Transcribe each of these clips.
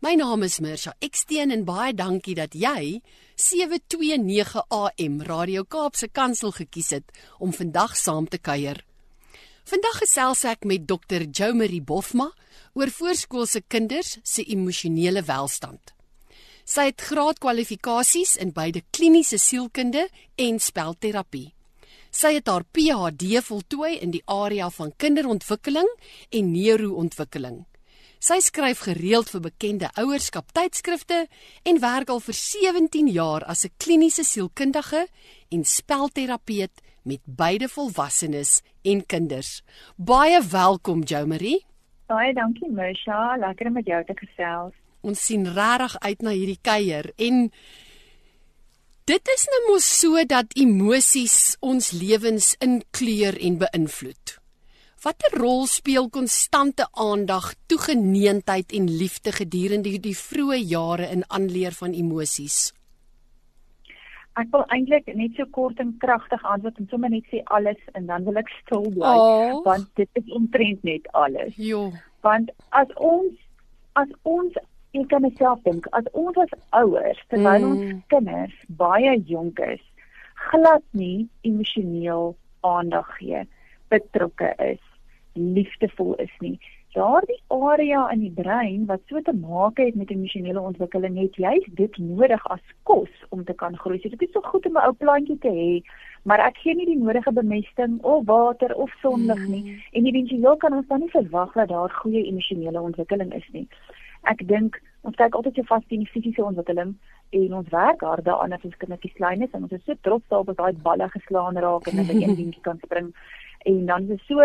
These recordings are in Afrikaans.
My naam is Mirsha Eksteen en baie dankie dat jy 729 AM Radio Kaapse Kansel gekies het om vandag saam te kuier. Vandag gesels ek met Dr. Jo Marie Bofma oor voorskoolse kinders se emosionele welstand. Sy het graadkwalifikasies in beide kliniese sielkunde en spelterapie. Sy het haar PhD voltooi in die area van kinderontwikkeling en neuroontwikkeling. Sy skryf gereeld vir bekende ouerskap tydskrifte en werk al vir 17 jaar as 'n kliniese sielkundige en spelterapeut met beide volwassenes en kinders. Baie welkom Jo Marie. Baie dankie Misha, lekker om met jou te gesels. Ons sien regtig uit na hierdie kuier en dit is nou mos so dat emosies ons lewens inkleur en beïnvloed. Watter rol speel konstante aandag, toegeneentheid en liefde gedurende die vroeë jare in aanleer van emosies? Ek wil eintlik net so kort en kragtig antwoord en sommer net sê alles en dan wil ek stil bly oh. want dit is omtrent net alles. Jo. Want as ons as ons ek kan myself dink as ons as ouers terwyl mm. ons kinders baie jonk is glad nie emosioneel aandag gee betrokke is liefdevol is nie. Daardie area in die brein wat so te maak het met emosionele ontwikkeling het juist dit nodig as kos om te kan groei. So dit is so goed om 'n ou plantjie te hê, maar ek gee nie die nodige bemesting of water of sonlig nie mm. en eventueel kan ons dan nie verwag dat daar goeie emosionele ontwikkeling is nie. Ek dink ons kyk altyd so vas teen die fisiese ontwikkeling en ons werk hard daaraan as ons kindertjies klein is en ons is so trots daarop as daai balle geslaan raak en hulle een dingetjie kan spring en dan is dit so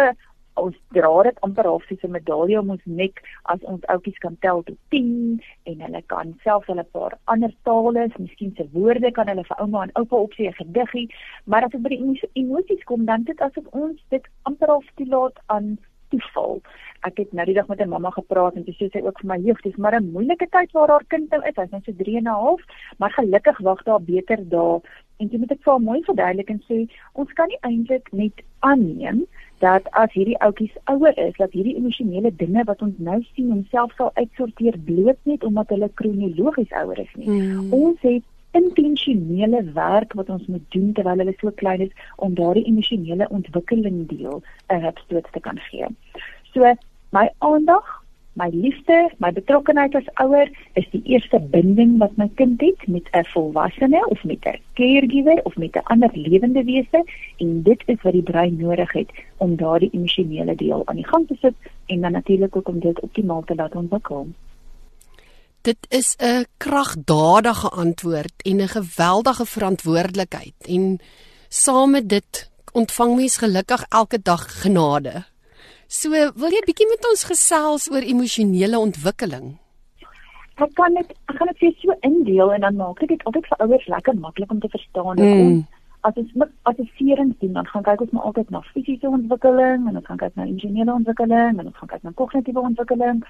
ons dra dit amper half soos 'n medalje om ons nek as ons ouetjies kan tel tot 10 en hulle kan selfs hulle paar ander tale, miskien se woorde kan hulle vir ouma en oupa opsê 'n gediggie, maar as dit by die emosies kom dan dit asof ons dit amper half toelaat aan toeval. Ek het nou die dag met 'n mamma gepraat en sy sê sy ook vir my jeug, dis maar 'n moeilike tyd waar haar kind nou is. Hy's nou so 3 en 'n half, maar gelukkig wag daar beter dae. En jy moet dit vir hom mooi verduidelik en sê ons kan nie eintlik net aanneem dat as hierdie ouetjies ouer is, dat hierdie emosionele dinge wat ons nou sien homself sal uitsorteer bloot net omdat hulle kronologies ouer is nie. Mm. Ons het intentionele werk wat ons moet doen terwyl hulle so klein is om daardie emosionele ontwikkeling deel 'n hupstoot te kan gee. So my aandag My liefde, my betrokkenheid as ouer is die eerste binding wat my kind het met 'n volwassene of met 'n caregiver of met 'n ander lewende wese en dit is wat die brein nodig het om daardie emosionele deel aan die gang te sit en dan natuurlik ook om dit optimaal te laat ontwikkel. Dit is 'n kragdadige antwoord en 'n geweldige verantwoordelikheid en saam met dit ontvang mens gelukkig elke dag genade. So, wil jy bietjie met ons gesels oor emosionele ontwikkeling? Ek kan dit ek gaan dit vir so indeel en dan maak ek dit altyd vir ouers lekker maklik om te verstaan. Mm. As ons as ons serings doen, dan gaan kyk ons maar altyd na fisiese ontwikkeling en ons gaan kyk na emosionele ontwikkeling en ons gaan kyk na kognitiewe ontwikkeling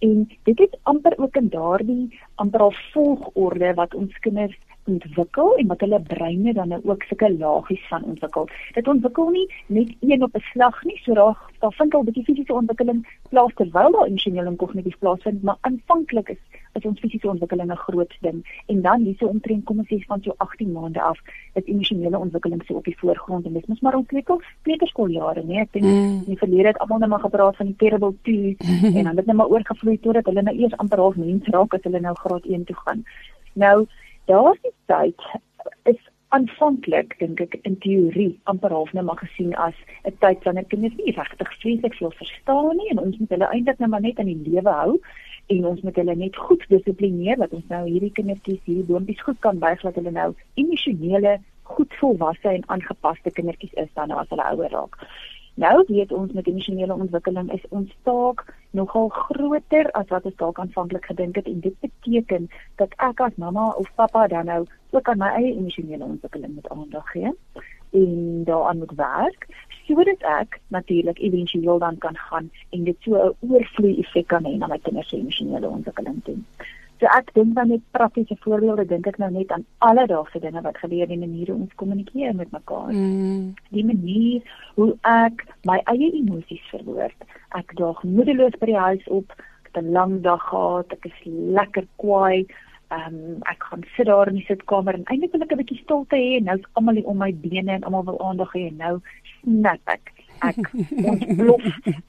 en dit is amper ook in daardie amper al volgorde wat ons kinders ontwikkel en wat hulle breine dan nou ook sulke laagies van ontwikkel. Dit ontwikkel nie net een op 'n slag nie, so daar daar vind al 'n bietjie fisiese ontwikkeling plaas terwyl daar emosionele en kognitief plaasvind, maar aanvanklik is is ons fisiese ontwikkeling 'n groot ding en dan hierso omtrent kom ons sê van so 18 maande af is emosionele ontwikkeling so op die voorgrond en dis mos maar kleuter kleuterskooljare, nee, ek dink mm. die verlede het almal net maar gepraat van die terrible 2 en dan het net maar oorgevloei totdat hulle nou eers amper half mens raak as hulle nou graad 1 toe gaan. Nou daardie tyd is aanvanklik dink ek in teorie amper half nou maar gesien as 'n tyd wanneer kinders nie regtig vreeslik veel verstaan nie en ons moet hulle eintlik nou maar net aan die lewe hou en ons moet hulle net goed dissiplineer dat ons nou hierdie kindertjies hierdie boontjies goed kan buig dat hulle nou emosionele goed volwasse en aangepaste kindertjies is dan nou as hulle ouer raak. Nou weet ons met emosionele ontwikkeling is ons taak nogal groter as wat ons dalk aanvanklik gedink het en dit beteken dat ek as mamma of pappa dan nou ook aan my eie emosionele ontwikkeling moet aandag gee. en daaraan moet werk sodat ek natuurlik éventueel dan kan gaan en dit so 'n oorvloei effek kan hê na my kinders se emosionele ontwikkeling toe. So ek dink dan net praktiese voorbeelde dink ek nou net aan alledaagse dinge wat gebeur in die maniere ons kommunikeer met mekaar. Mm. Die manier hoe ek my eie emosies verwoord. Ek daag moedeloos by die huis op, ek het 'n lang dag gehad, ek is lekker kwaai. Ehm um, ek gaan sit daar in die sitkamer en eintlik wil ek 'n bietjie stilte hê en nou is almal hier om my bene en almal wil aandag hê en nou snap ek ek ontplof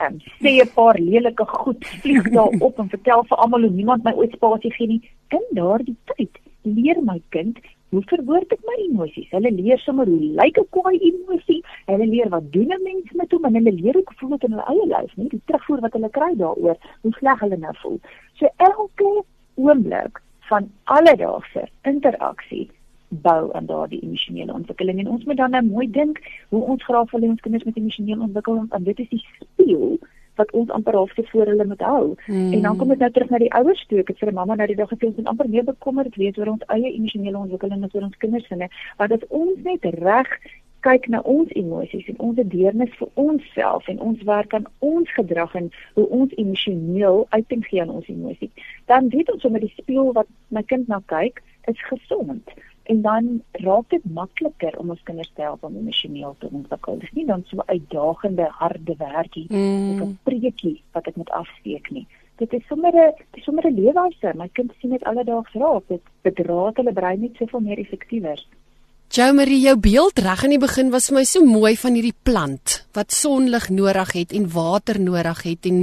en sê 'n paar lelike goed vlieg daar op en vertel vir almal hoe niemand my ooit spasie gee nie. In daardie tyd leer my kind hoe verwoord ek my emosies. Hulle leer sommer hoe lyk 'n kwaai emosie. Hulle leer wat doen 'n mens met hom en hulle leer ook voel dit in hulle eie lyf, nie die terugvoer wat hulle kry daaroor hoe sleg hulle nou voel. So elke oomblik van alledaagse interaksie bou aan daardie emosionele ontwikkeling en ons moet dan nou mooi dink hoe ons graag wil hê ons kinders met emosionele ontwikkeling want dit is die speel wat ons amper half te voor hulle moet hou. Hmm. En dan kom dit nou terug na die ouers toe. Ek het vir 'n mamma nou die dag gesê ons moet amper meer bekommerd wees oor ons eie emosionele ontwikkeling as oor ons kinders se, want as ons net reg kyk na ons emosies en ons deernis vir onsself en ons werk aan ons gedrag en hoe ons emosioneel uiting gee aan ons emosies, dan weet ons sommer die speel wat my kind na kyk is gesond en dan raak dit makliker om ons kinders te help om emosioneel te ontwikkel. Dis nie dan so uitdagende harde werkie mm. of 'n preekie wat ek moet afsteek nie. Dit is sommer 'n dis sommer 'n leefwyse. My kind sien dit alledaags raak. Dit bedraad hulle brein net soveel meer effektiewer. Jou Marie, jou beeld reg in die begin was vir my so mooi van hierdie plant wat sonlig nodig het en water nodig het en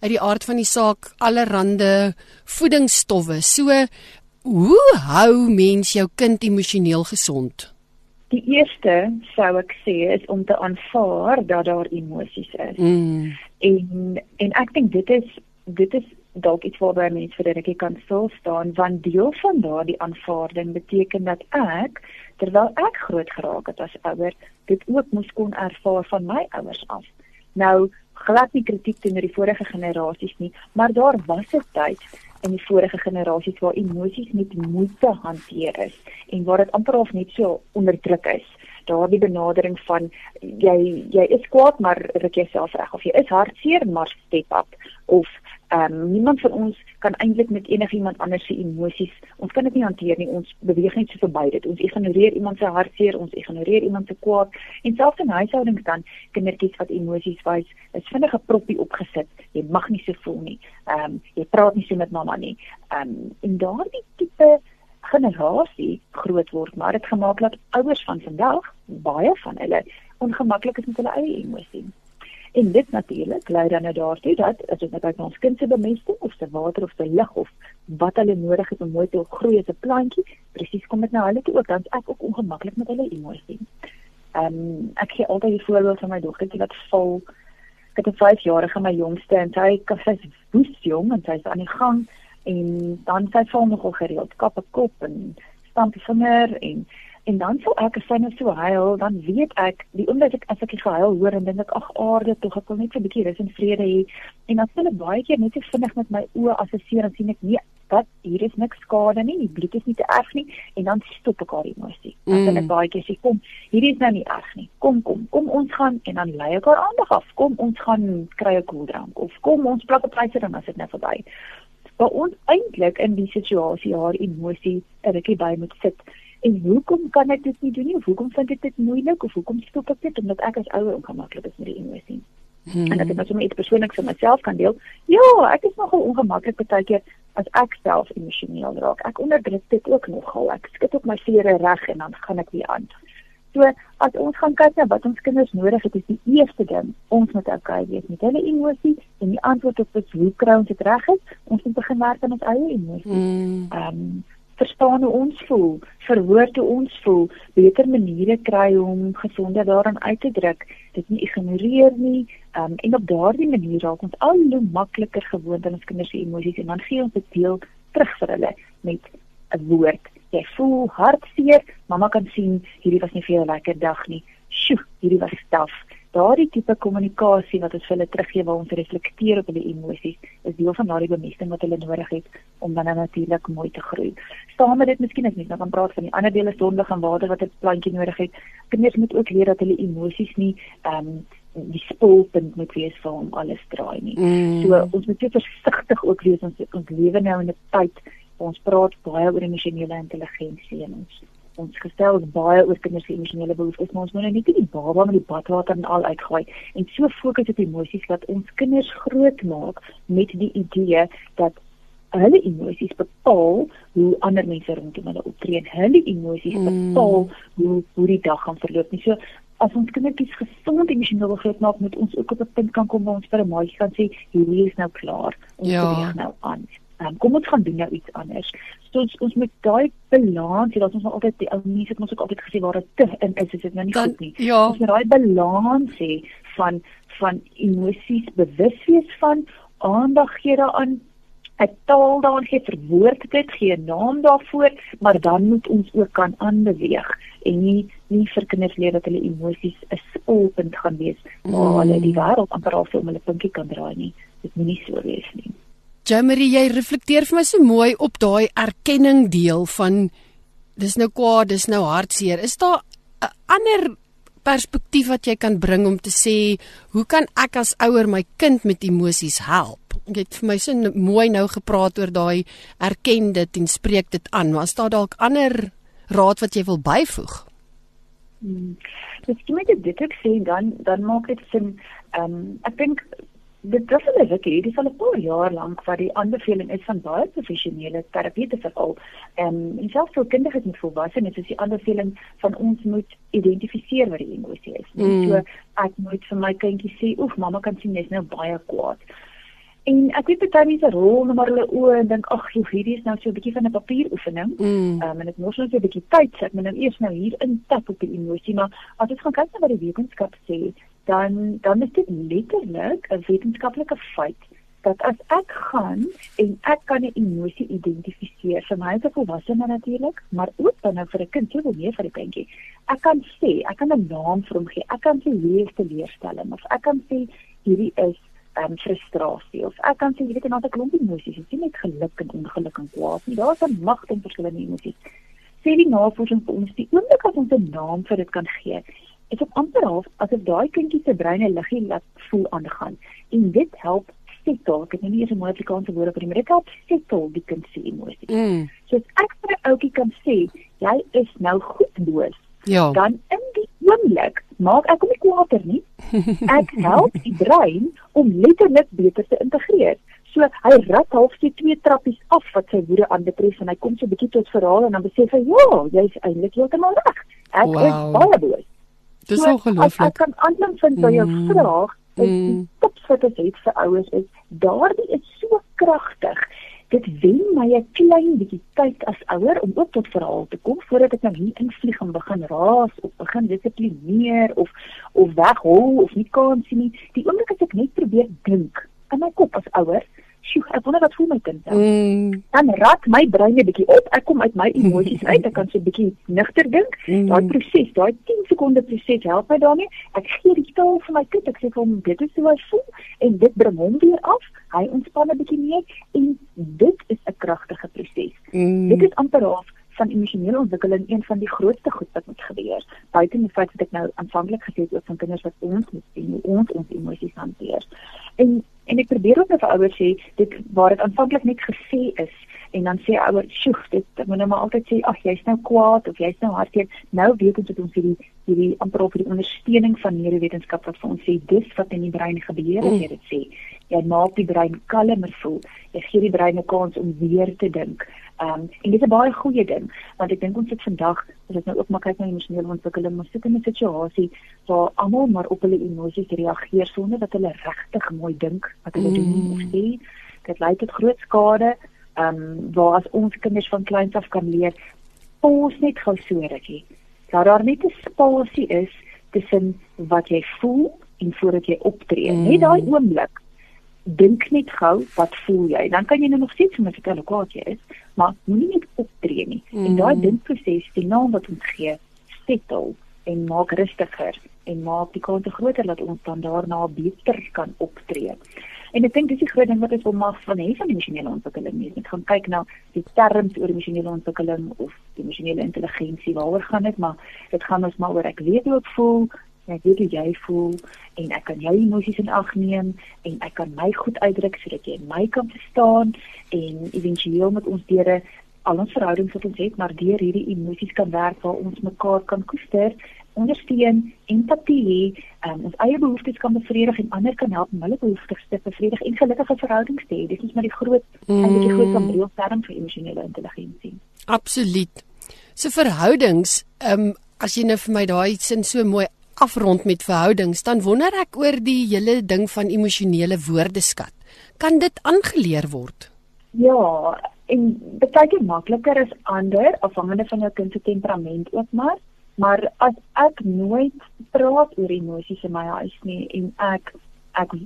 uit die aard van die saak allerlei voedingsstowwe. So Hoe hou mens jou kind emosioneel gesond? Die eerste sou ek sê is om te aanvaar dat daar emosies is. Mm. En en ek dink dit is dit is dalk iets waarby mense vir 'n rukkie kan stil staan want deel van daardie aanvaarding beteken dat ek terwyl ek groot geraak het as ouer dit ook moes kon ervaar van my ouers af. Nou glad nie kritiek teenoor die vorige generasies nie, maar daar was 'n tyd in die vorige generasies waar emosies met moeite hanteer is en waar dit amper of net so onderdruk is. Daardie benadering van jy jy is kwaad maar ruk jouself reg of jy is hartseer maar step up. Of ehm um, niemand van ons kan eintlik met enigiemand anders se emosies ons kan dit nie hanteer nie. Ons beweeg net so verby dit. Ons ignoreer iemand se hartseer ons ignoreer iemand se kwaad. En selfs in huishoudings dan kindertjies wat emosies wys is vinnig 'n proppie opgesit. Jy mag nie so voel nie. Ehm um, jy praat nie so met mamma nie. Ehm um, en daardie tipe generasie groot word maar dit gemaak dat ouers van vandag baie van hulle ongemaklik is met hulle eie emosies En dit natuurlik lei dan nou daartoe dat as ons kyk na ons kind se bemesting of se water of se lig of wat hulle nodig het om mooi te groei as 'n plantjie, presies kom dit nou hulle toe ook dan ek ook ongemaklik met hulle emosies. Ehm um, ek gee altyd die voorbeeld van my dogtertjie wat val. Ek het 'n 5-jarige my jongste en sy sy is woes jong en sy's aan die gang en dan sy val nogal gereeld kap 'n kop en stamp die vinger en En dan sou ek as sy net so huil, dan weet ek die oomblik ek as ek die gehuil hoor en dink ek ag aarde tog ek wil net 'n bietjie rus en vrede hê. En dan sê hulle baie keer net so vinnig met my oë assesseer en sien ek nee, dat hier is niks skade nie, die bloed is nie te erg nie en dan stop ek haar emosie. Dan sê ek mm. baie keer sê kom, hier is nou nie erg nie. Kom kom, kom ons gaan en dan lei ek haar aandag af. Kom ons gaan kry 'n koeldrank of kom ons plak 'n pleister dan as dit nou verby. Maar ons eintlik in die situasie haar emosie 'n rukkie by moet sit En hoekom kan ek dit nie doen nie? Of hoekom vind ek dit moeilik of hoekom stop ek dit omdat ek as ouer ongemaklik is met die emosie? Hmm. En ek het nou sommer iets persoonliks van myself kan deel. Ja, ek is nogal ongemaklik baie keer as ek self emosioneel raak. Ek onderdruk dit ook nogal. Ek skud ook my vere reg en dan gaan ek weer aan. So as ons gaan kyk na wat ons kinders nodig het, is die eerste ding ons moet okay wees met hulle emosies en die antwoord op dit hoe kry ons dit reg is? Ons moet begin werk aan ons eie emosies. Hmm. Ehm mm. um, verstaan hoe ons voel, verwoord hoe ons voel, beter maniere kry om gesonder daarin uit te druk. Dit nie ignoreer nie. Um, en op daardie manier raak ons al hoe makliker gewoond aan ons kinders se emosies en dan gee ons dit deel terug vir hulle met 'n woord. Jy voel hartseer, mamma kan sien hierdie was nie vir jou 'n lekker dag nie. Sjoe, hierdie was staf. daardie tipe kommunikasie wat ons vir hulle teruggee waar ons reflekteer op hulle emosies is deel van daardie bemesting wat hulle nodig het om dan natuurlik mooi te groei. Staan met dit miskien as mens nou kan praat van die ander dele sondig en water wat 'n plantjie nodig het. Kinders moet ook leer dat hulle emosies nie ehm um, die spulpunt moet wees vir hom alles draai nie. Mm. So ons moet baie versigtig ook wees ons ons lewe nou in 'n tyd ons praat baie oor emosionele intelligensie en ons ons gestel is baie oor kinders se emosionele behoeftes, maar ons moet nou net nie die baba met die badwater en al uitgooi en so fokus op emosies dat ons kinders groot maak met die idee dat hulle emosies bepaal hoe ander mense rondom hulle optree. Hulle emosies mm. bepaal hoe hoe die dag gaan verloop. Nie so as ons kindertjies gesond emosioneel groot maak, moet ons ook op 'n punt kan kom waar ons vir 'n maatjie kan sê, "Hierdie is nou klaar. Ons ja. beweeg nou aan." Um, kom ons gaan doen nou iets anders. So ons ons moet daai balans, jy weet ons moet altyd die ou mense het ons ook altyd gesê waar dit te in is, is dit nou nie Dan, goed nie. Ja. Ons moet daai balans hê van van emosies bewus wees van aandag gee daaraan 'n taal daarin gee verwoord dit gee 'n naam daarvoor maar dan moet ons ook kan aanbeweeg en nie nie vir kinders leer dat hulle emosies 'n spulpunt gaan wees waar mm. hulle die wêreld amper al vir hulle puntjie kan draai nie dit moet nie so wees nie Jamie, jy reflekteer vir my so mooi op daai erkenning deel van dis nou kwaad, dis nou hartseer. Is daar 'n ander perspektief wat jy kan bring om te sê hoe kan ek as ouer my kind met emosies help? Jy het vir my so mooi nou gepraat oor daai erken dit en spreek dit aan. Was daar dalk ander raad wat jy wil byvoeg? Hmm. Jy moet dit ook sê dan dan maak dit sin. Ehm um, ek dink dit is hulle ruk hier dis al 'n paar jaar lank wat die aanbeveling is van baie professionele terapeute veral ehm en selfs vir kinders met volwassenes is die aanbeveling van ons moet identifiseer wat die emosie is. Mm. So ek moet vir my kindjie sê, "Oef, mamma kan sien jy's nou baie kwaad." En ek weet baie mense rol net maar hulle oë en dink, "Ag, hierdie is nou so 'n bietjie van 'n papieroefening." Ehm mm. um, en dit mos net 'n bietjie tyd sit, maar nou eers nou hier in tap op die emosie, maar as ons gaan kyk na wat die wetenskap sê, dan dan is dit letterlik 'n wetenskaplike feit dat as ek gaan en ek kan 'n emosie identifiseer vir my as 'n volwassene natuurlik, maar ook dan nou vir 'n kind, jy wil meer vir 'n kindjie. Ek kan sê, ek kan 'n naam vir hom gee. Ek kan sê hier is teleurstelling of ek kan sê hierdie is um, frustrasie of ek kan sê jy weet en dan 'n klomp emosies, is nie net geluk en ongeluk en kwaad. Daar's 'n magte in verskillende emosies. Sê die navorsing vir ons, die oomblik as ons 'n naam vir dit kan gee, is op amper half asof daai kindjie se brein 'n liggie laat voel aangaan. En dit help settle, ek het nie eens 'n mooi Afrikaanse woord vir dit, maar dit help settle die kind se emosies. Mm. So as ek vir 'n ouetjie kan sê, jy is nou goed boos. Ja. Dan in die oomblik maak ek hom nie kwaader nie. Ek help die brein om letterlik beter te integreer. So hy rat half die twee trappies af wat sy woede aanbetref en hy kom so 'n bietjie tot verhaal en dan besef hy, "Ja, jy's eintlik heeltemal reg. Ek wow. is baie boos." Dis so, ongelooflik. Ek kan aanvang vind by jou mm. vraag. Mm. Tips wat ek het vir ouers is daardie is so kragtig. Dit wen my 'n klein bietjie tyd as ouer om ook tot verhaal te kom voordat ek nou hier invlieg en begin raas of begin dissiplineer of of weghol of nie kan sien nie. Die oomblik as ek net probeer dink in my kop as ouer, sjoe, ek wonder wat voel my kind dan. Mm. Dan raak my brein 'n bietjie op. Ek kom uit my emosies uit. Ek kan so 'n bietjie nigter dink. Mm. Daai proses, daai 10 sekonde proses help my daarmee. Ek gee die taal vir my kind. Ek sê vir hom dit is hoe hy voel en dit bring hom weer af. Hy ontspan 'n bietjie meer en dit is 'n kragtige proses. Mm. Dit is amper half van emosionele ontwikkeling een van die grootste goed wat moet gebeur. Buite die feit dat ek nou aanvanklik gesê het oor van kinders wat ons moet sien, ons ons emosies hanteer. En En ek probeer ook vir ouers sê dit waar dit aanvanklik net gesê is en dan sê ouers, "Sjoe, dit moet nou maar altyd sê, ag, jy's nou kwaad of jy's nou hartseer." Nou weet ons dat ons hierdie hierdie amper vir die ondersteuning van neurowetenskap wat vir ons sê dis wat in die brein gebeur as jy dit sê. Jy maak die brein kalmer voel. Jy gee die brein 'n kans om weer te dink. Ehm um, en dit is 'n baie goeie ding want ek dink ons sit vandag as ek nou ook maar kyk na emosionele ontwikkeling, ons sit in 'n situasie waar almal maar op hulle emosies reageer sonder dat hulle regtig mooi dink wat hulle mm. doen of sê. Dit lei tot groot skade. Ehm um, waar as ons kinders van kleins af kan leer, ons net gou so rukkie. Dat daar net 'n spasie is tussen wat jy voel en voordat jy optree. Mm. Net daai oomblik dink net gou wat voel jy dan kan jy nou nog steeds met kwaad jy is maar moenie net optree nie mm. en daai dinkproses die naam wat ons gee settle en maak rustiger en maak die kans groter dat ons dan daarna beter kan optree. En ek dink dis die groot ding wat ons wil maak van hê van emosionele ontwikkeling. Mens moet gaan kyk na die terms oor emosionele ontwikkeling of emosionele intelligensie. Waaroor gaan dit? Maar dit gaan ons maar oor ek weet hoe ek voel, ek weet hoe jy voel en ek kan jou emosies in ag neem en ek kan my goed uitdruk sodat jy my kan verstaan en éventueel met ons deure al ons verhoudings wat ons het, maar deur hierdie emosies kan werk waar ons mekaar kan koester ondersteun, empatie hê, um, ons eie behoeftes kan bevredig en ander kan help om hulle behoeftes te bevredig en gelukkige verhoudings te hê. Dit is maar die groot mm. en die groot ambreelterm vir emosionele intelligensie. Absoluut. So verhoudings, um, as jy nou vir my daai sin so mooi afrond met verhoudings, dan wonder ek oor die hele ding van emosionele woordeskat. Kan dit aangeleer word? Ja, en baie keer makliker is ander afhangende van jou kind se temperament ook maar. Maar as ek nooit praat oor emosies in my huis nie en ek ek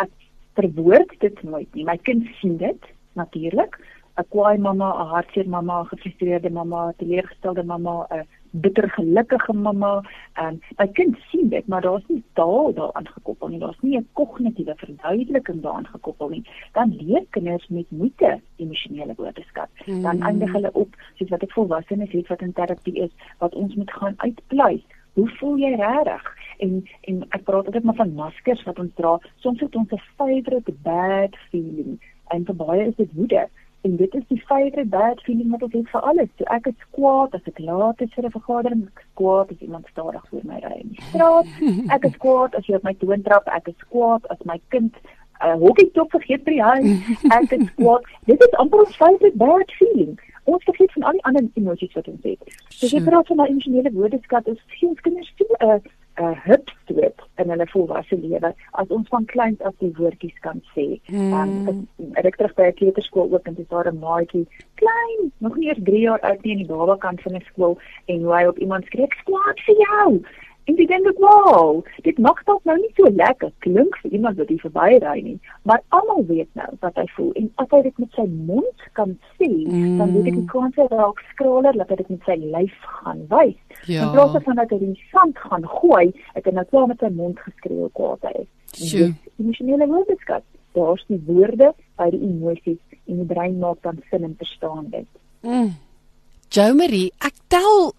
ek verwoord dit nooit nie. My kind sien dit natuurlik. 'n Kwaai mamma, 'n hartseer mamma, 'n gefrustreerde mamma, 'n teleurgestelde mamma, 'n bitter gelukkige mamma. En my kind sien dit, maar daar's nie taal daaraan gekoppel nie. Daar's nie 'n kognitiewe verduideliking daaraan gekoppel nie. Dan leer kinders met moeite emosionele woordeskat. Mm. Dan eindig hulle op soos wat ek volwassenes het wat in terapie is, wat ons moet gaan uitpleis. Hoe voel jy regtig? En en ek praat altyd maar van maskers wat ons dra. Soms het ons 'n favorite bad feeling en vir baie is dit woede en dit is die favorite bad feeling wat ons het vir alles. So ek is kwaad as ek laat is vir 'n vergadering, ek is kwaad as iemand stadig voor my ry in die straat. Ek is kwaad as jy op my toon trap, ek is kwaad as my kind 'n uh, hokkie top vergeet by die huis. Ek is kwaad. Dit is amper 'n favorite bad feeling. Ons vergeet van al die ander emosies wat ons het. So jy praat van 'n emosionele woordeskat, is geen kinders 'n uh, 'n uh, hupstoot in hulle volwasse lewe as ons van kleins af die woordjies kan sê. Hmm. Um, ek ek terug by 'n kleuterskool ook en dis daar 'n maatjie, klein, nog nie eers 3 jaar oud nie in die babakant van 'n skool en hoe hy op iemand skree, "Skwaad vir jou!" En ek dink, "Wow, dit maak dalk nou nie so lekker klink vir iemand wat hier verbyry nie, maar almal weet nou wat hy voel en as hy dit met sy mond kan sê, mm. dan weet ek die kans is dalk skraler dat hy dit met sy lyf gaan wys. Ja. In plaas van dat hy in sand gaan gooi, ek het nou klaar met sy mond geskreeu kwaad hy is. Die emosionele woordeskat, daar's die woorde by die emosies en die brein maak dan sin en verstaan dit. Mm. Jo Marie, ek tel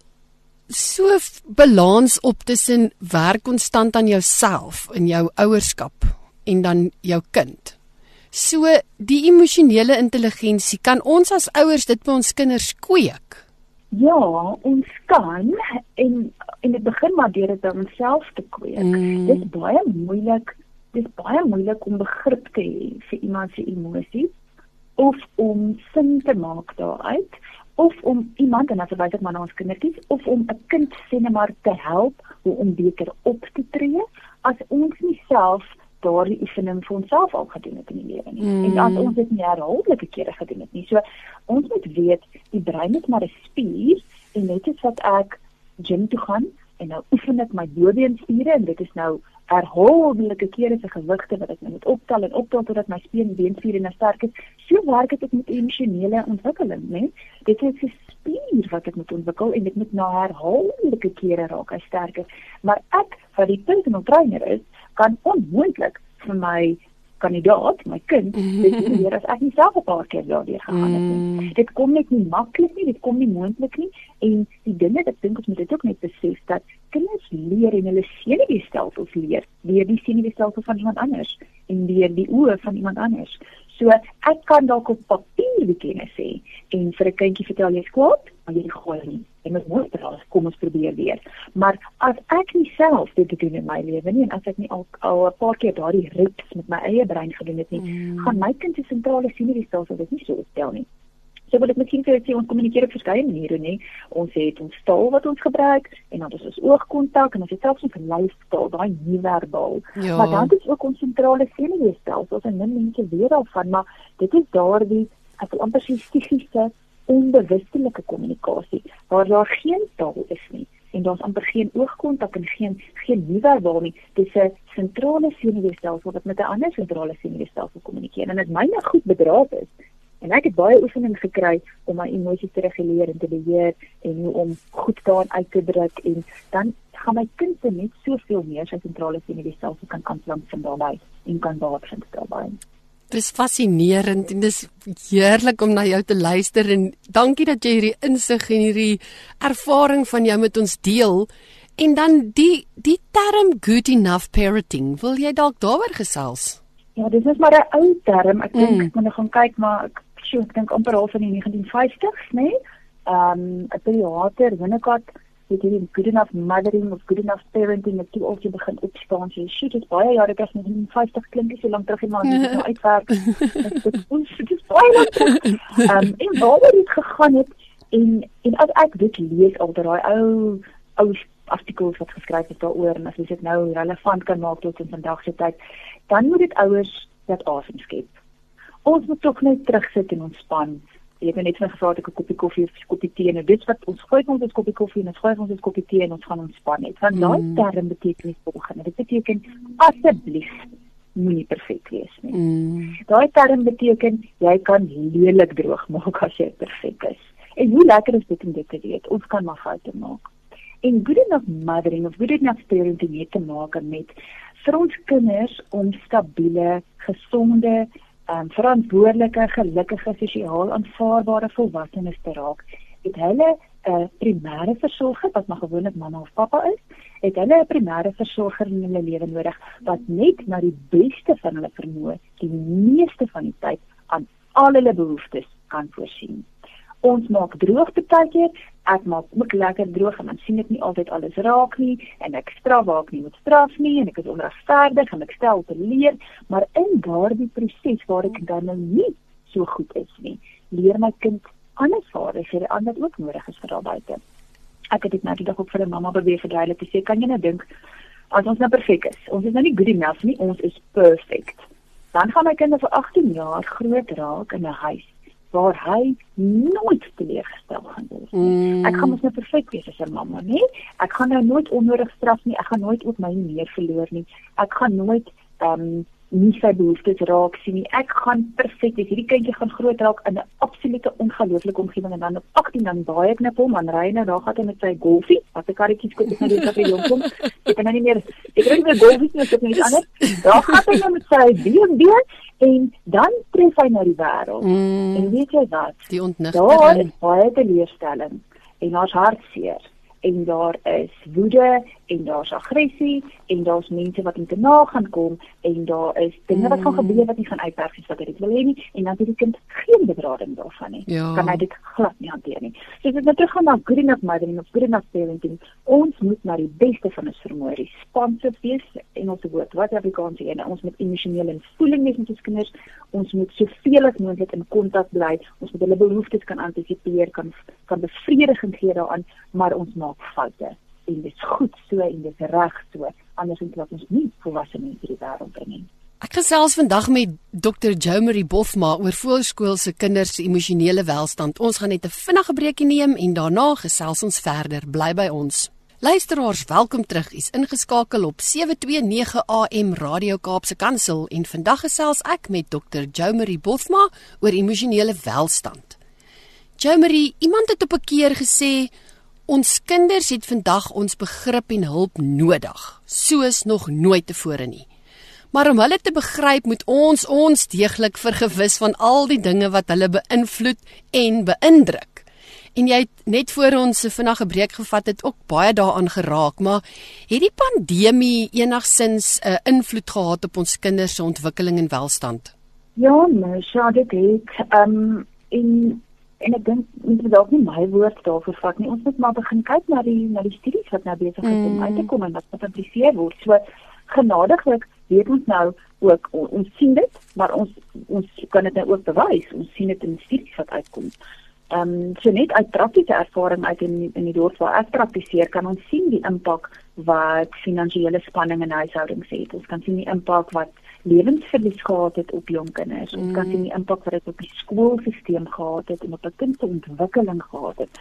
so balans op tussen werk konstant aan jouself in jou ouerskap en dan jou kind. So die emosionele intelligensie kan ons as ouers dit by ons kinders kweek. Ja, ons kan en en dit begin maar deur dit aan onsself te kweek. Mm. Dit is baie moeilik. Dit is baie moeilik om begrip te hê vir iemand se emosies of om sin te maak daaruit of om iemand en asbe dit maar na ons kindertjies of om 'n kind sene maar te help hoe om beter op te tree as ons nie self daardie oefening vir onsself al gedoen het in die lewe nie. Mm. En as ons dit nie herhaaldelike kere gedoen het nie. So ons moet weet die brein is maar 'n spier en net as wat ek gym toe gaan en nou oefen ek my bobeenspiere en dit is nou herhaaldelike kere se gewigte wat ek nou moet optel en optel totdat my speen en beenspiere nou sterk is. So werk dit met emosionele ontwikkeling, né? Dit is 'n spier wat ek moet ontwikkel en dit moet na herhaaldelike kere raak hy sterker. Maar ek, wat die personal trainer is, kan onmoontlik vir my kandidaat, my kind, dit leer as ek nie self 'n paar keer daardeur gegaan het. Mm. Dit kom net nie maklik nie, dit kom nie moontlik nie en die dinge wat ek dink ons moet dit ook net besef dat kinders leer en hulle senuweestelsels leer deur die senuweestelsel van iemand anders en deur die oë van iemand anders. So ek kan dalk op papier die kennis sê en vir 'n kindjie vertel jy's kwaad, maar jy gooi nie. En met mooi praat, kom ons probeer weer. Maar as ek nie self dit doen in my lewe nie en as ek nie al al 'n paar keer daardie reeks met my eie brein gedoen het nie, mm. gaan my kind se sentrale senuweestelsel dit nie so opstel nie. So wil ek miskien vir julle sê ons kommunikeer op verskeie maniere, nê. Ons het ons taal wat ons gebruik en dan is ons oogkontak en ons het selfs ons lyfstaal, daai nie-verbaal. Ja. Maar dan is ook ons sentrale senuweestelsel, ons en mense weet daarvan, maar dit is daardie as amper psigiese onbewustelike kommunikasie waar daar geen taal is nie en daar's amper geen oogkontak en geen geen nie-verbaal nie. Dis 'n sentrale senuweestelsel wat met 'n ander sentrale senuweestelsel kommunikeer en dit myne goed bedraad is En ek het baie oefening gekry om my emosies te reguleer en te beheer en hoe om goed daarin uit te druk en dan gaan my kind net soveel meer sy sentrale senuweestelsel kan aanklank vind daarbey en kan baat vind daarbey. Dis fascinerend en dis heerlik om na jou te luister en dankie dat jy hierdie insig en hierdie ervaring van jou met ons deel. En dan die die term good enough parenting, wil jy dalk daaroor gesels? Ja, dis is maar 'n ou term. Ek dink mm. ek moet gaan kyk maar ek sê ek dink amper al van die 1950s, né? Nee? Ehm um, 'n pediater, Winnicott het hierdie good enough mothering of good enough parenting het toe altyd begin opstaan. Sy sê dit is baie jare terug, 1950 klink nie so lank terug nie, maar dit is nou uitwerk. Dit is baie lank. Ehm um, en waar het dit gegaan het en en as ek dit lees al daai ou ou artikels wat geskryf is daaroor en as jy dit nou relevant kan maak tot in vandag se tyd, dan moet dit ouers dat asem skep. Ons moet tog net terugsit en ontspan jy het net gevra dat ek 'n koppie koffie of 'n koppie tee en dit wat ons gooi ons 'n koppie koffie en ons gooi ons 'n koppie tee en ons gaan ontspan net. Want daai mm. term beteken nie volgende. Dit beteken asseblief moenie perfek wees nie. Mm. Daai term beteken jy kan lelik droog maak as jy perfek is. En hoe lekker is dit om dit te weet? Ons kan maar foute maak. En good enough mothering of good enough parenting het te maak met vir ons kinders om stabiele, gesonde um, verantwoordelike, gelukkige, sosiaal aanvaarbare volwassenes te raak, het hulle 'n uh, primêre versorger wat maar gewoonlik mamma of pappa is, het hulle 'n primêre versorger in hulle lewe nodig wat net na die beste van hulle vermoë die meeste van die tyd aan al hulle behoeftes kan voorsien ons maak droog baie keer. Ek maak ook lekker droog en dan sien ek nie altyd alles raak nie en ek straf waar ek nie moet straf nie en ek is onregverdig en ek stel te leer, maar in daardie proses waar ek dan nou nie so goed is nie, leer my kind ander vaardighede aan wat ook nodig is vir daai buite. Ek het dit nou die dag op vir 'n mamma probeer verduidelik te sê, kan jy nou dink as ons nou perfek is, ons is nou nie good enough nie, ons is perfect. Dan gaan my kinders vir 18 jaar groot raak in 'n huis waar hy nooit teleurgestel gaan word nie. Mm. Ek gaan mos nou perfek wees as 'n mamma, nee? Ek gaan nou nooit onnodig straf nie. Ek gaan nooit op my neer verloor nie. Ek gaan nooit ehm um, nie sy behoeftes raak sien nie. Ek gaan perfek wees. Hierdie kindjie gaan groot raak in 'n absolute ongelooflike omgewing en dan op 18 dan baie ek net hom aan ry nou daar gaan hy met sy golfie. Wat ek karretjie skoot net die dag hier kom. Ek kan nou nie meer ek kry nie golfie nie, ek het net anders. Daar gaan hy nou met sy BMW en dan tref hy na die wêreld. Mm. En weet jy wat? Die ontnigtering. Daar is baie teleurstelling en daar's hartseer en daar is woede en daar's aggressie en daar's mense wat in te na gaan kom en daar is dinge wat gaan gebeur wat nie gaan uitwerk soos wat hy dit wil hê nie en dan het die kind geen bedrading daarvan nie. Ja. Kan hy dit glad nie hanteer nie. So as ek nou gaan na good enough mothering of good enough parenting, ons moet na die beste van ons vermoë responsive wees en ons woord wat aan sê en ons moet emosioneel en voeling wees met ons kinders. Ons moet soveel as moontlik in kontak bly. Ons moet hulle behoeftes kan antisipeer, kan kan bevrediging gee daaraan, maar ons maak foute en dit is goed so en dit is reg so anders dan wat ons nie volwasse mense die wêreld bring nie. Ek gesels vandag met Dr. Jomery Bofma oor voorskoolse kinders se emosionele welstand. Ons gaan net 'n vinnige breekie neem en daarna gesels ons verder. Bly by ons. Luisteraars, welkom terug. U's ingeskakel op 729 AM Radio Kaapse Kansel en vandag gesels ek met Dr. Jomery Bofma oor emosionele welstand. Jomery, iemand het op 'n keer gesê Ons kinders het vandag ons begrip en hulp nodig, soos nog nooit tevore nie. Maar om hulle te begryp, moet ons ons deeglik vergewis van al die dinge wat hulle beïnvloed en beïndruk. En jy het net voor ons se vinnige breek gevat het ook baie daaraan geraak, maar het die pandemie enigsins 'n uh, invloed gehad op ons kinders se ontwikkeling en welstand? Ja, my sjade dit. Ehm um, in en ek dink ons moet dalk nie my woord daarvoor vat nie. Ons moet maar begin kyk na die na die studies wat nou besig is om uit te mm. kom en wat gepubliseer word. So genadiglik weet ons nou ook on, ons sien dit, maar ons ons kan dit nou ook bewys. Ons sien dit in studies wat uitkom. Ehm um, so net uit praktiese ervaring uit in in die dorp waar ek praktiseer, kan ons sien die impak wat finansiële spanning in huishoudings het. Ons kan sien die impak wat lewensverlies gehad het op jong kinders. Ons mm. kan sien die impak wat dit op die skoolstelsel gehad het en op 'n kind se ontwikkeling gehad het.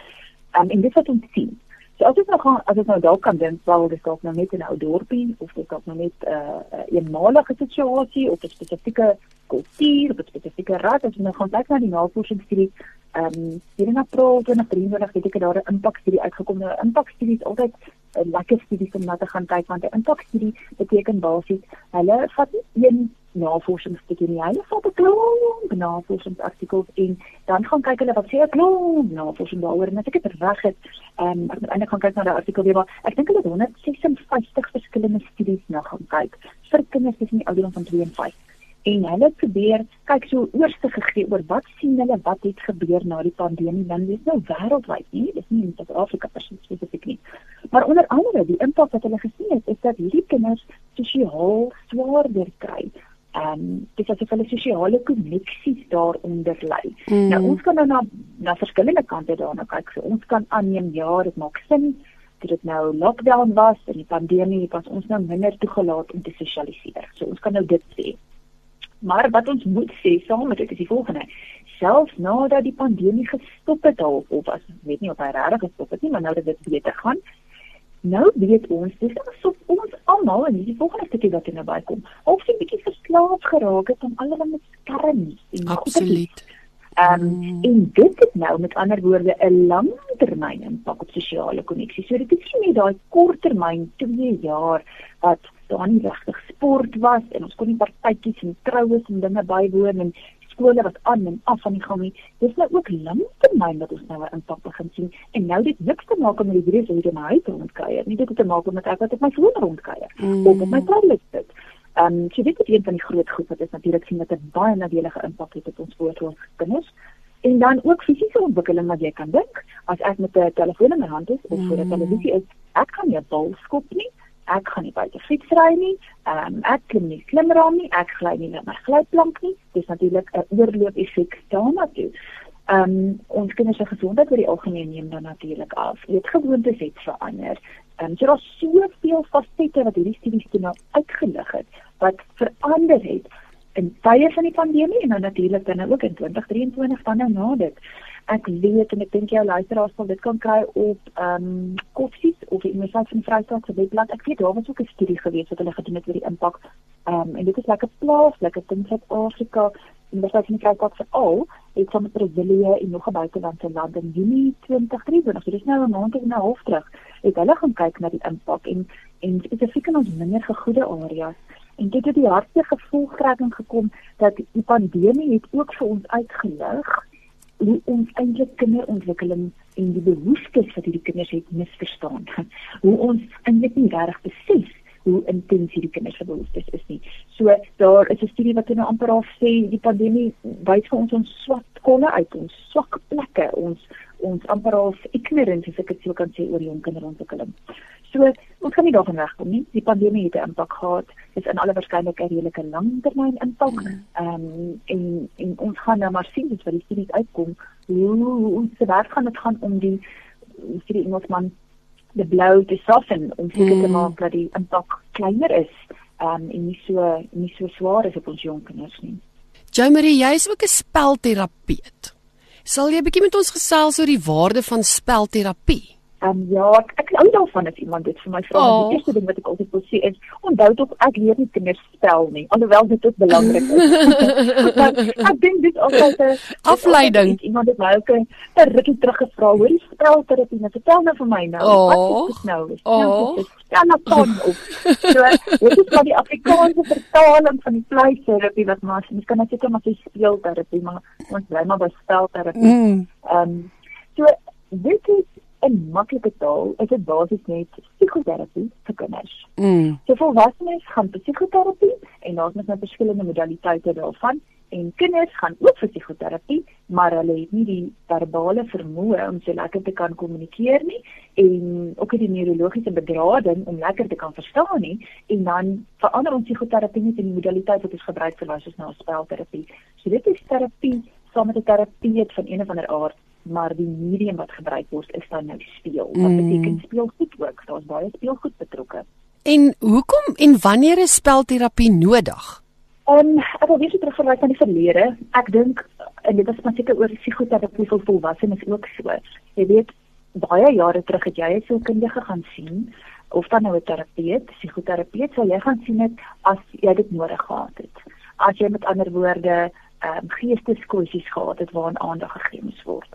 Um, en dit wat ons sien. So as ons nou gaan as ons nou dalk kan dink wel dis dalk nou net 'n ou dorpie of dit dalk nou net 'n uh, eenmalige situasie of 'n spesifieke kultuur of 'n spesifieke raad as ons nou gaan kyk na die navorsingsstudie ehm um, hier in April 2023 het ek daar 'n impakstudie uitgekom. Nou impakstudie is altyd 'n lekker studie om na te gaan kyk want 'n impakstudie beteken basies hulle vat een navorsingsstukkie nie. Hulle vat 'n klomp navorsingsartikels en dan gaan kyk hulle wat sê 'n klomp navorsing daaroor en as ek dit reg het, ehm um, ek moet eintlik gaan kyk na die artikel weer, maar ek dink hulle het 156 verskillende studies na gaan kyk vir kinders tussen die ouderdom van 2 en 5 en hulle probeer kyk so oorsig gegee oor wat sien hulle wat het gebeur na die pandemie dan dis nou wêreldwyd nie dis nie in Suid-Afrika spesifiek nie maar onder andere die impak wat hulle gesien het is dat hierdie kinders sosiaal swaarder kry en um, dis asof hulle sosiale koneksies daaronder lê. Mm. Nou ons kan nou na na verskillende kante daarna kyk. So ons kan aanneem ja, dit maak sin dat dit nou lockdown was en die pandemie was ons nou minder toegelaat om te sosialiseer. So ons kan nou dit sê. Maar wat ons moet sê saam met dit is die volgende. Selfs nadat die pandemie gestop het al of as weet nie of hy regtig gestop het nie, maar nou dat dit beter gaan. Nou weet ons dis asof ons almal en hierdie volgende stukkie wat er nou bykom, of 'n bietjie verslaaf geraak het aan allerlei skerms en absoluut. Ehm um, mm. en dit het nou met ander woorde 'n langtermyn impak op sosiale koneksies. So dit is nie net daai korttermyn 2 jaar wat daar nie regtig sport was en ons kon nie partytjies en troues en dinge bywoon en skole wat aan en af van die gang nie. Dis nou ook langtermyn wat ons nou 'n impak begin sien en nou dit niks te maak met die virus wat in my huis rondkuier. Nie dit het te maak met ek wat op my foon rondkuier mm. of op my tablet sit. Ehm um, so dit is een van die groot goed wat is natuurlik sien dat dit baie nadelige impak het op ons voortplantingskinders en dan ook fisiese ontwikkeling wat jy kan dink as ek met 'n telefoon in my hand is of voor 'n mm. televisie is ek kan nie 'n bal skop nie ek gaan nie buite fiets ry nie. Ehm um, ek klim nie klimraam nie. Ek gly nie met my glyplank nie. Dis natuurlik 'n oorloop effek daarna toe. Ehm um, ons kinders se gesondheid oor die algemeen neem dan natuurlik af. Eetgewoontes het verander. Ehm um, so daar's soveel fasette wat hierdie studies toe nou uitgelig het wat verander het in tye van die pandemie en nou natuurlik dan ook in 2023 dan nou na dit ek weet en ek dink jou luisteraars sal dit kan kry op ehm um, Koffsies of die Universiteit van Vryheid se webblad. Ek weet daar was ook 'n studie gewees wat hulle gedoen het oor die impak. Ehm um, en dit is lekker plaaslik. Ek dink Suid-Afrika Universiteit van Vryheid se al het van Brasilia en nog 'n buitelandse land in Junie 2023. So dis nou 'n maand en 'n half terug. Het hulle gaan kyk na die impak en en spesifiek in ons minder gegoede areas. En dit het die hardste gevolgtrekking gekom dat die pandemie het ook vir ons uitgelig hoe ons eintlik kinderontwikkeling en die behoeftes wat hierdie kinders het misverstaan. Hoe ons eintlik nie reg besef hoe intens hierdie kinders se behoeftes is nie. So daar is 'n studie wat nou amper al sê die pandemie wys vir ons ons swak kolle uit ons swak plekke, ons ons amper al ignorance as ek dit sou kan sê oor jong kinderontwikkeling. So ons kan nie daarvan wegkom nie. Die pandemie het 'n impak gehad. Dit is in alle waarskynlikheid 'n redelike langtermyn impak. Mm. Ehm um, en en ons gaan nou maar sien wat die studies uitkom. Hoe ons se werk gaan dit gaan om die vir die Engelsman die blou te soften om seker te mm. maak dat die impak kleiner is um, en nie so nie so swaar is op ons jong kinders nie. Jomarie, jy is ook 'n spelterapeut. Sal jy 'n bietjie met ons gesels oor die waarde van spelterapie? Um, ja, ek, ek hou daarvan as iemand dit vir my vra. Oh. Die eerste ding wat ek altyd wil sê is, onthou tog ek leer nie kinders spel nie, alhoewel dit ook belangrik is. ek dink dit is altyd 'n afleiding. Iemand het my ook 'n rukkie terug gevra, hoor jy spel terapie? Nou vertel nou vir my nou. Oh. Wat is dit nou? Is nou oh. Ja, nou kon op. So, dit is maar die Afrikaanse vertaling van die vleisterapie wat maar mens kan net sê maar sy speelterapie, maar ons bly maar by spelterapie. Mm. Ehm mm. um, so dit is in maklike taal is dit basies net psigoterapie vir kinders. Mm. So volwassenes gaan psigoterapie en daar's net nou verskillende modaliteite daarvan en kinders gaan ook vir psigoterapie, maar hulle het nie die verbale vermoë om so lekker te kan kommunikeer nie en ook die neurologiese bedrading om lekker te kan verstaan nie en dan verander ons psigoterapie net in die modaliteit wat ons gebruik vir wat ons nou spelterapie. So dit is terapie saam met 'n terapeut van een of ander aard maar die medium wat gebruik word is dan nou speel. Wat mm. beteken speelgoed ook? Daar's baie speelgoed betrokke. En hoekom en wanneer is spelterapie nodig? Ehm um, ek wil weer terugverwys na die verlede. Ek dink en dit is maar seker oor psigoterapie vir volwassenes ook so. Jy weet baie jare terug het jy 'n sielkundige gaan sien of dan nou 'n terapeut, psigoterapeut, sou jy gaan sien dit as jy dit nodig gehad het. As jy met ander woorde ehm um, geesteskwessies gehad het waaraan aandag gegee moes word.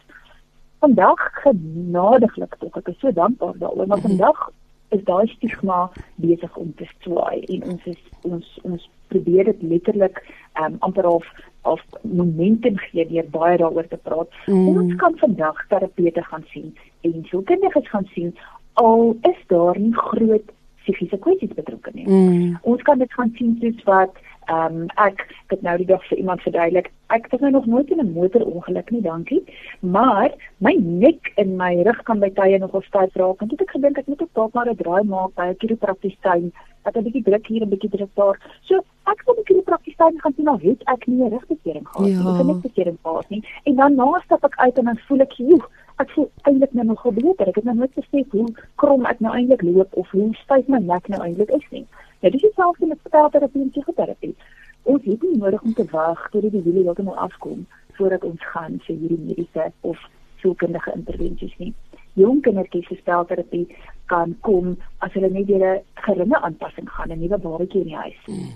Vandag genadiglik tog ek is so dankbaar daaroor maar mhm. vandag is daai stigma besig om te swaai en ons is ons ons probeer dit letterlik um, amper of of momentum gee deur baie daaroor te praat. Mm. Ons kan vandag terapeute gaan sien en sielkundiges gaan sien al is daar nie groot psigiese kwessies betrokke nie. Mm. Ons kan dit gaan sien soos wat ehm um, ek het nou die dag vir iemand verduidelik. Ek het nou nog nooit in 'n motorongeluk nie, dankie. Maar my nek en my rug kan by tye nogal styf raak. En dit ek gedink ek moet ook dalk maar 'n draai maak by 'n chiropractisiën. Dat 'n bietjie druk hier en 'n bietjie druk daar. So ek wil 'n chiropractisiën gaan sien nou het ek nie 'n rugbesering gehad nie. Ja. Ek het net besering gehad nie. En dan na stap ek uit en dan voel ek, "Joe, ek voel eintlik nou nog beter. Ek het nou nooit besef hoe krom ek nou eintlik loop of hoe styf my nek nou eintlik is nie." Ja, dis dieselfde met spelterapie en psigoterapie. Ons het nie nodig om te wag tot die wiele heeltemal afkom voordat ons gaan vir hierdie mediese of sielkundige intervensies nie. Jong kindertjies se spelterapie kan kom as hulle net deur 'n geringe aanpassing gaan, 'n nuwe babatjie in die huis. Mm.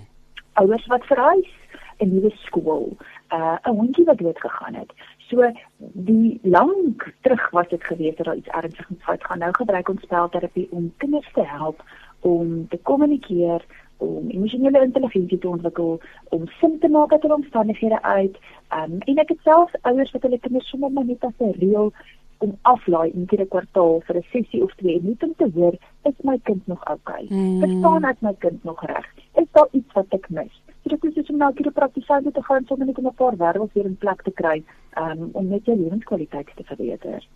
Ouers wat verhuis, 'n nuwe skool, uh, 'n hondjie wat dood gegaan het. So die lank terug was dit gewees dat daar iets ernstigs fout gaan. Nou gebruik ons spelterapie om kinders te help om te kommunikeer, om emosionele intelligensie te ontwikkel, om sin te maak uit omstandighede uit. Um, en ek het self ouers wat hulle kinders sommer maar net as 'n reël om aflaai in die kwartaal vir 'n sessie of twee net om te hoor is my kind nog oukei. Okay? Mm. Verstaan ek my kind nog reg? Is daar iets wat ek mis? Dit is om na die praktisyn te gaan sommer net om 'n paar wêreld weer in plek te kry um, om net jou lewenskwaliteit te verbeter.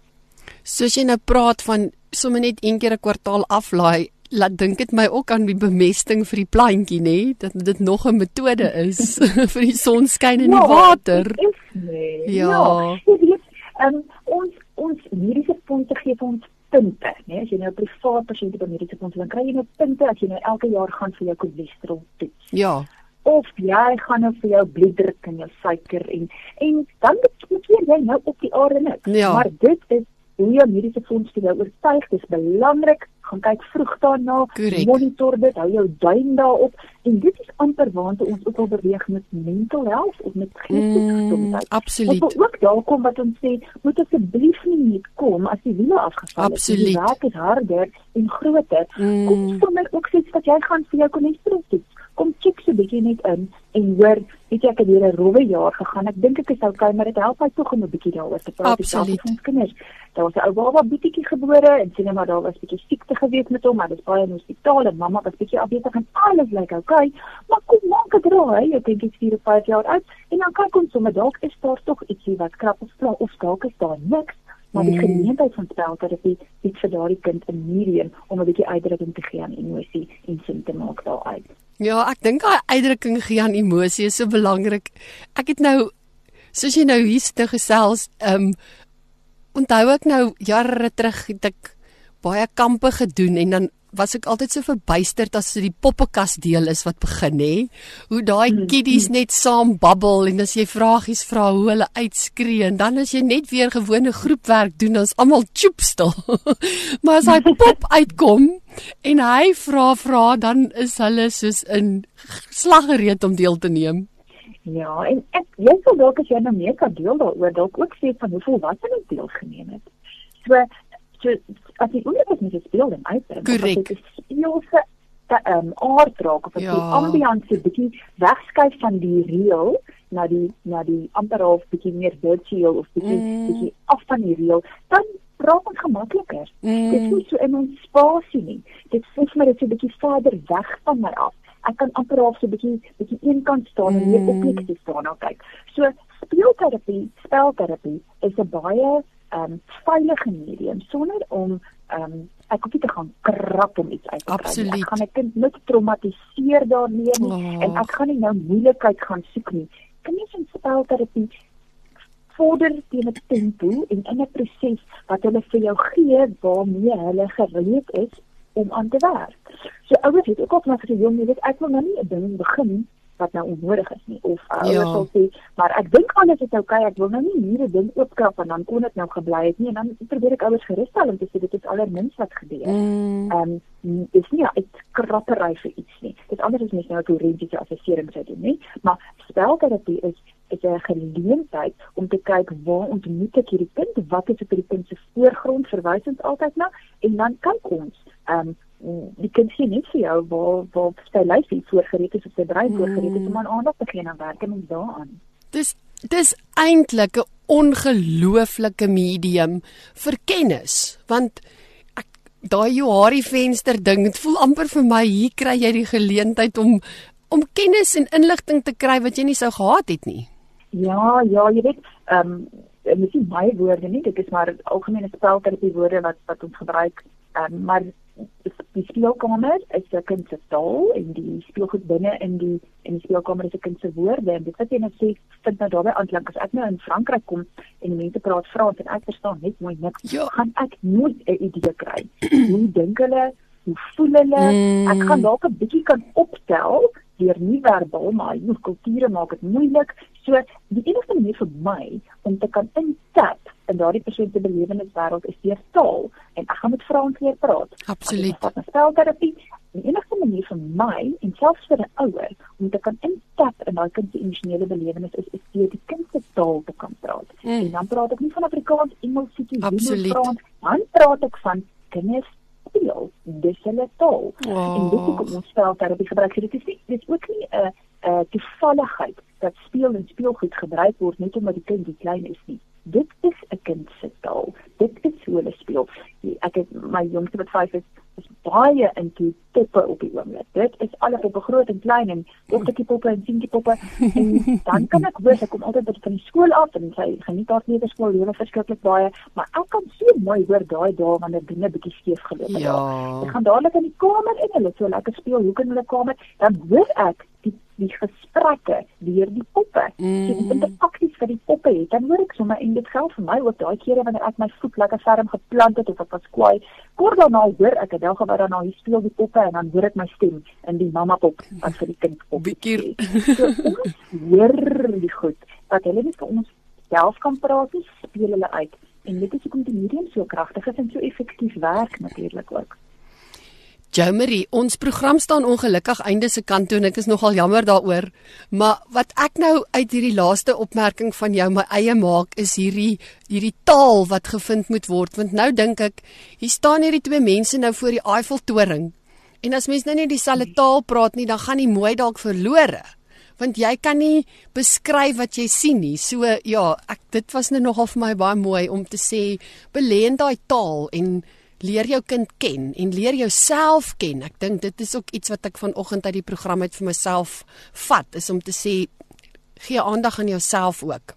Soos jy nou praat van sommer net een keer 'n kwartaal aflaai, laat dink dit my ook aan die bemesting vir die plantjie nê dat dit nog 'n metode is vir die sonskyn en ja, die water. Is, nee. Ja. ja. Jy weet, um, ons ons mediese punte gee vir ons punte, né? As jy nou 'n privaat pasiënt by mediese punte dan kry jy nou punte as jy nou elke jaar gaan vir jou cholesterol toets. Ja. Of jy gaan nou vir jou bloeddruk en jou suiker en en dan moet jy nou op die aarde net. Ja. Maar dit is hoe jou mediese fonds jou oortuig. Dis belangrik. Gaan kyk vroeg daarna. Monitor dit. Hou jou duim daarop. En dit is amper waante ons ook al beweeg met mental health of met geestelike mm, gesondheid. absoluut. Ons ook daar kom wat ons sê moet asseblief nie net kom as die wiele afgeval het die raak is harder en groter. Mm. kom sommer ook sê dat jy gaan vir jou cholesterol toets kom kyk so 'n bietjie net in en hoor, weet jy ek het hier 'n rowwe jaar gegaan. Ek dink ek is okay, maar dit help my tog om 'n bietjie daaroor te praat met ons kinders. Daar was 'n ou baba bietjie gebore en sien maar daar was bietjie siekte gewees met hom, maar dis baie in die hospitaal en mamma was bietjie afwesig en alles lyk like okay. Maar kom maak dit raai, ek dink dit's 4 of 5 jaar oud en dan kyk ons sommer dalk is daar tog ietsie wat krap of vla of dalk is daar niks maar die mm. geleentheid van spelterapie bied vir daardie kind 'n medium om 'n bietjie uitdrukking te gee aan emosie en sin te maak daaruit. Ja, ek dink daai uitdrukking gee aan emosie is so belangrik. Ek het nou soos jy nou hier sit gesels, ehm um, onthou ek nou jare terug het ek baie kampe gedoen en dan was ek altyd so verbuisterd as dit die poppekas deel is wat begin hè. Hoe daai hmm. kiddies net saam babbel en as jy vragies vra hoe hulle uitskree en dan as jy net weer gewone groepwerk doen dan is almal choop stil. maar as hy pop uitkom en hy vra vra dan is hulle soos in slaggereed om deel te neem. Ja, en ek jy sou dalk as jy nou meer kan deel daaroor dalk ook sê van hoeveel wat hulle deelgeneem het. So so as jy ook net met speel en uitbring. Korrek. Dit speelse ehm um, aard raak of as ja. die ambiance bietjie wegskuif van die reël na die na die amper half bietjie meer virtueel of bietjie mm. bietjie af van die reël, dan raak ons gemakliker. Mm. Dit is nie so in ons spasie nie. Dit voel vir my dit is 'n bietjie verder weg van my af. Ek kan amper half so bietjie bietjie eenkant staan mm. en meer objektief staan nou kyk. So speelterapie, spelterapie is 'n baie um, veilige medium sonder om ehm um, ek hoef nie te gaan krap om iets uit te kry. Ek gaan my kind net traumatiseer daarmee oh. en ek gaan nie nou moeilikheid gaan soek nie. Kinders in spelterapie vorder teen 'n tempo en in 'n proses wat hulle vir jou gee waarmee hulle gereed is om aan te werk. So ouers het ook al van gesê jong, jy weet ek wil nou nie 'n ding begin wat nou onnodig is nie of uh, ja. sal sê maar ek dink alles is oukei ek wil nou nie hier 'n ding oopkrap en dan kon dit nou gebly het nie en dan probeer ek alles gerusstel om te sê dit is allermins wat gebeur. Mm. Ehm mm. um, is nie ek krappery vir iets nie. Dit anders is net nou 'n teoretiese assessering sou doen nie, maar spelterapie is is 'n geleentheid om te kyk waar ontmoet ek hierdie kind, wat is op hierdie kind se voorgrond verwys ons altyd na en dan kyk ons ehm um, die kind sien net vir jou waar waar sy lyfie voorgereed is of sy brein mm. voorgereed is om aan aandag te gee aan werk en daaraan. Dis dis eintlik 'n ongelooflike medium vir kennis want daai Johari venster ding dit voel amper vir my hier kry jy die geleentheid om om kennis en inligting te kry wat jy nie sou gehad het nie. Ja, ja, jy weet, ehm um, dit is my woorde nie, dit is maar algemene spelterapie woorde wat wat ons gebruik. Ehm um, maar die speelkamer is 'n kind se taal en die speelgoed binne in die in die speelkamer is 'n kind se woorde en dit wat jy nou sê vind nou daarbey aanklank as ek nou in Frankryk kom en mense praat Frans en ek verstaan net mooi niks ja. gaan ek nooit 'n idee kry hoe dink hulle hoe voel hulle mm. ek gaan dalk 'n bietjie kan optel deur nie verbaal maar jou kulture maak dit moeilik. So die enigste manier vir my om te kan intap in daardie persoon se beleweniswêreld is deur taal en ek gaan Frans leer praat. Absoluut. Wat 'n spelterapie. Die enigste manier vir my en selfs vir 'n ouer om te kan intap in daai kind se emosionele belewenis is is deur die kind se taal te kan praat. Mm. En dan praat ek nie van Afrikaans, Engels, Frans, dan praat ek van kinders speel dis hulle taal. Oh. En dit is ons spelterapie gebruik. Dit is nie dit is ook nie 'n 'n toevalligheid dat speel en speelgoed gebruik word net omdat die kind die klein is nie. Dit is 'n kind se taal. Dit is hoe hulle speel. Ek het my jongste wat 5 is, is baie into poppe op die oomblik. Dit is alles op groot en klein en dogtertjie poppe en seentjie poppe en dan kan ek hoor sy kom altyd by van die skool af en sy geniet haar net skool lewe verskriklik baie, maar ek kan so mooi hoor daai dae wanneer dinge bietjie skeef geloop het. Ja. Ek gaan dadelik in die kamer en hulle so lekker speel, hoe kan hulle kamer? Dan hoor ek die die gesprekke deur die poppe. Mm. Die interaksie vir die poppe het. Dan hoor ek sommer en dit geld vir my ook daai kere wanneer ek my voet lekker ferm geplant het of ek was kwaai. Kort daarna hoor ek 'n dag wat nou hier speel die poppe en dan hoor ek my stem in die mamma pop wat vir die kind pop. Bietjie hoor die goed dat hulle net vir ons self kan praat en speel hulle uit. En dit is hoekom die medium so kragtig is en so effektief werk natuurlik ook. Jomery, ons program staan ongelukkig einde se kant toe en ek is nogal jammer daaroor. Maar wat ek nou uit hierdie laaste opmerking van jou my eie maak is hierdie hierdie taal wat gevind moet word want nou dink ek hier staan hierdie twee mense nou voor die Eiffeltoring. En as mens nou nie dieselfde taal praat nie, dan gaan die mooi dalk verlore. Want jy kan nie beskryf wat jy sien nie. So ja, ek dit was nou nogal vir my baie mooi om te sê belê in daai taal en leer jou kind ken en leer jouself ken. Ek dink dit is ook iets wat ek vanoggend uit die program uit vir myself vat is om te sê gee aandag aan jouself ook.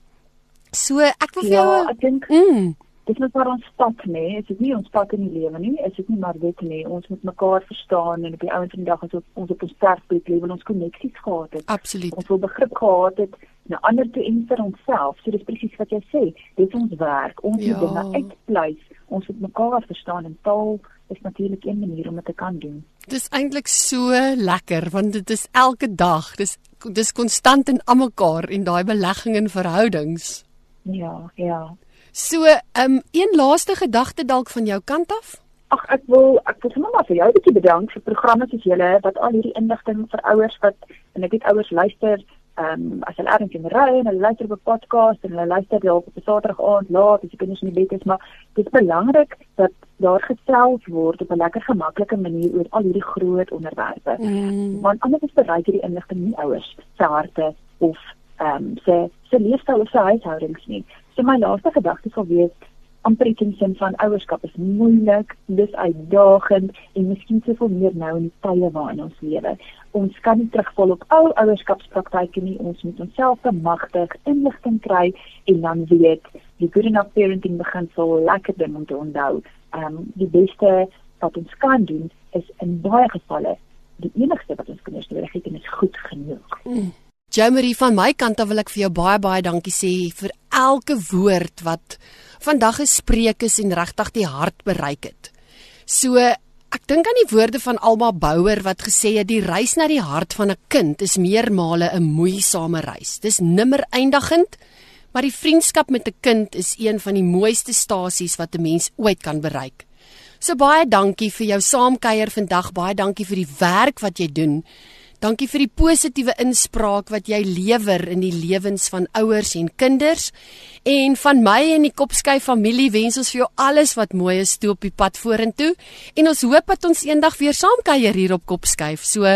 So ek wil vir ja, jou ek dink mm, dit is maar ons stap nê. Nee. Dit is nie ons stap in die lewe nie. Dit is nie maar dit nie. Ons moet mekaar verstaan en op die ouens van die dag as ons op ons sterfbed lewe en ons koneksies gehad het. Absoluut. Ons wil begrip gehad het na ander toe en vir onsself. So dis presies wat jy sê. Dit is ons werk. Ons ja. moet dinge uitpleis ons moet mekaar verstaan en taal is natuurlik 'n manier om dit te kan doen. Dis eintlik so lekker want dit is elke dag. Dis dis konstant in almekaar en daai belegging in verhoudings. Ja, ja. So, ehm um, een laaste gedagte dalk van jou kant af? Ag ek wil ek wil sommer maar vir jou 'n bietjie bedank vir programme soos julle wat al hierdie inligting vir ouers wat en ek weet ouers luister ehm um, as hulle ergens in ry en hulle luister op 'n podcast en hulle luister dalk op 'n Saterdag aand laat as die kinders in die bed is, maar dit is belangrik dat daar gesels word op 'n lekker gemaklike manier oor al hierdie groot onderwerpe. Mm. Want anders is bereik hierdie inligting nie ouers se harte of ehm um, se se leefstyl of se huishoudings nie. So my laaste gedagte sal wees amper iets in sin van ouerskap is moeilik, dis uitdagend en miskien soveel meer nou in die tye waarin ons lewe. Ons kan nie terugval op ou ouerskapspraktyke nie. Ons moet onsself bemagtig, inligting kry en dan weet die good enough parenting beginsel lekker ding om te onthou. Ehm um, die beste wat ons kan doen is in baie gevalle die enigste wat ons kinders nodig het en is goed genoeg. Mm. Jamie van my kant af wil ek vir jou baie baie dankie sê vir elke woord wat vandag gespreek is en regtig die hart bereik het. So ek dink aan die woorde van Alma Bouwer wat gesê het die reis na die hart van 'n kind is meermale 'n moeisame reis. Dis nimmer eindigend, maar die vriendskap met 'n kind is een van die mooiste stasies wat 'n mens ooit kan bereik. So baie dankie vir jou saamkuier vandag. Baie dankie vir die werk wat jy doen Dankie vir die positiewe inspraak wat jy lewer in die lewens van ouers en kinders. En van my en die Kopskyf familie wens ons vir jou alles wat mooi is toe op die pad vorentoe. En ons hoop dat ons eendag weer saam kuier hier op Kopskyf. So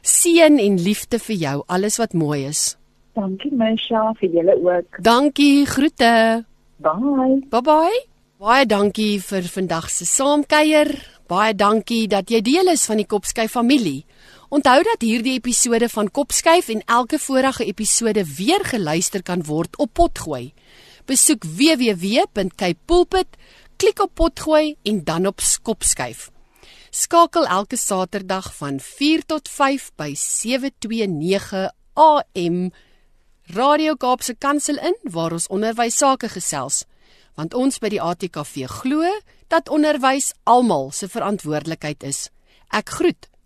seën en liefde vir jou, alles wat mooi is. Dankie Misha vir julle ook. Dankie, groete. Bye. Bye bye. Baie dankie vir vandag se saamkuier. Baie dankie dat jy deel is van die Kopskyf familie. Onthou dat hierdie episode van Kopskuif en elke vorige episode weer geluister kan word op Potgooi. Besoek www.kypulpit, klik op Potgooi en dan op Kopskuif. Skakel elke Saterdag van 4 tot 5 by 729 AM Radio Kaapse Kansel in waar ons onderwys sake gesels. Want ons by die ATKV glo dat onderwys almal se verantwoordelikheid is. Ek groet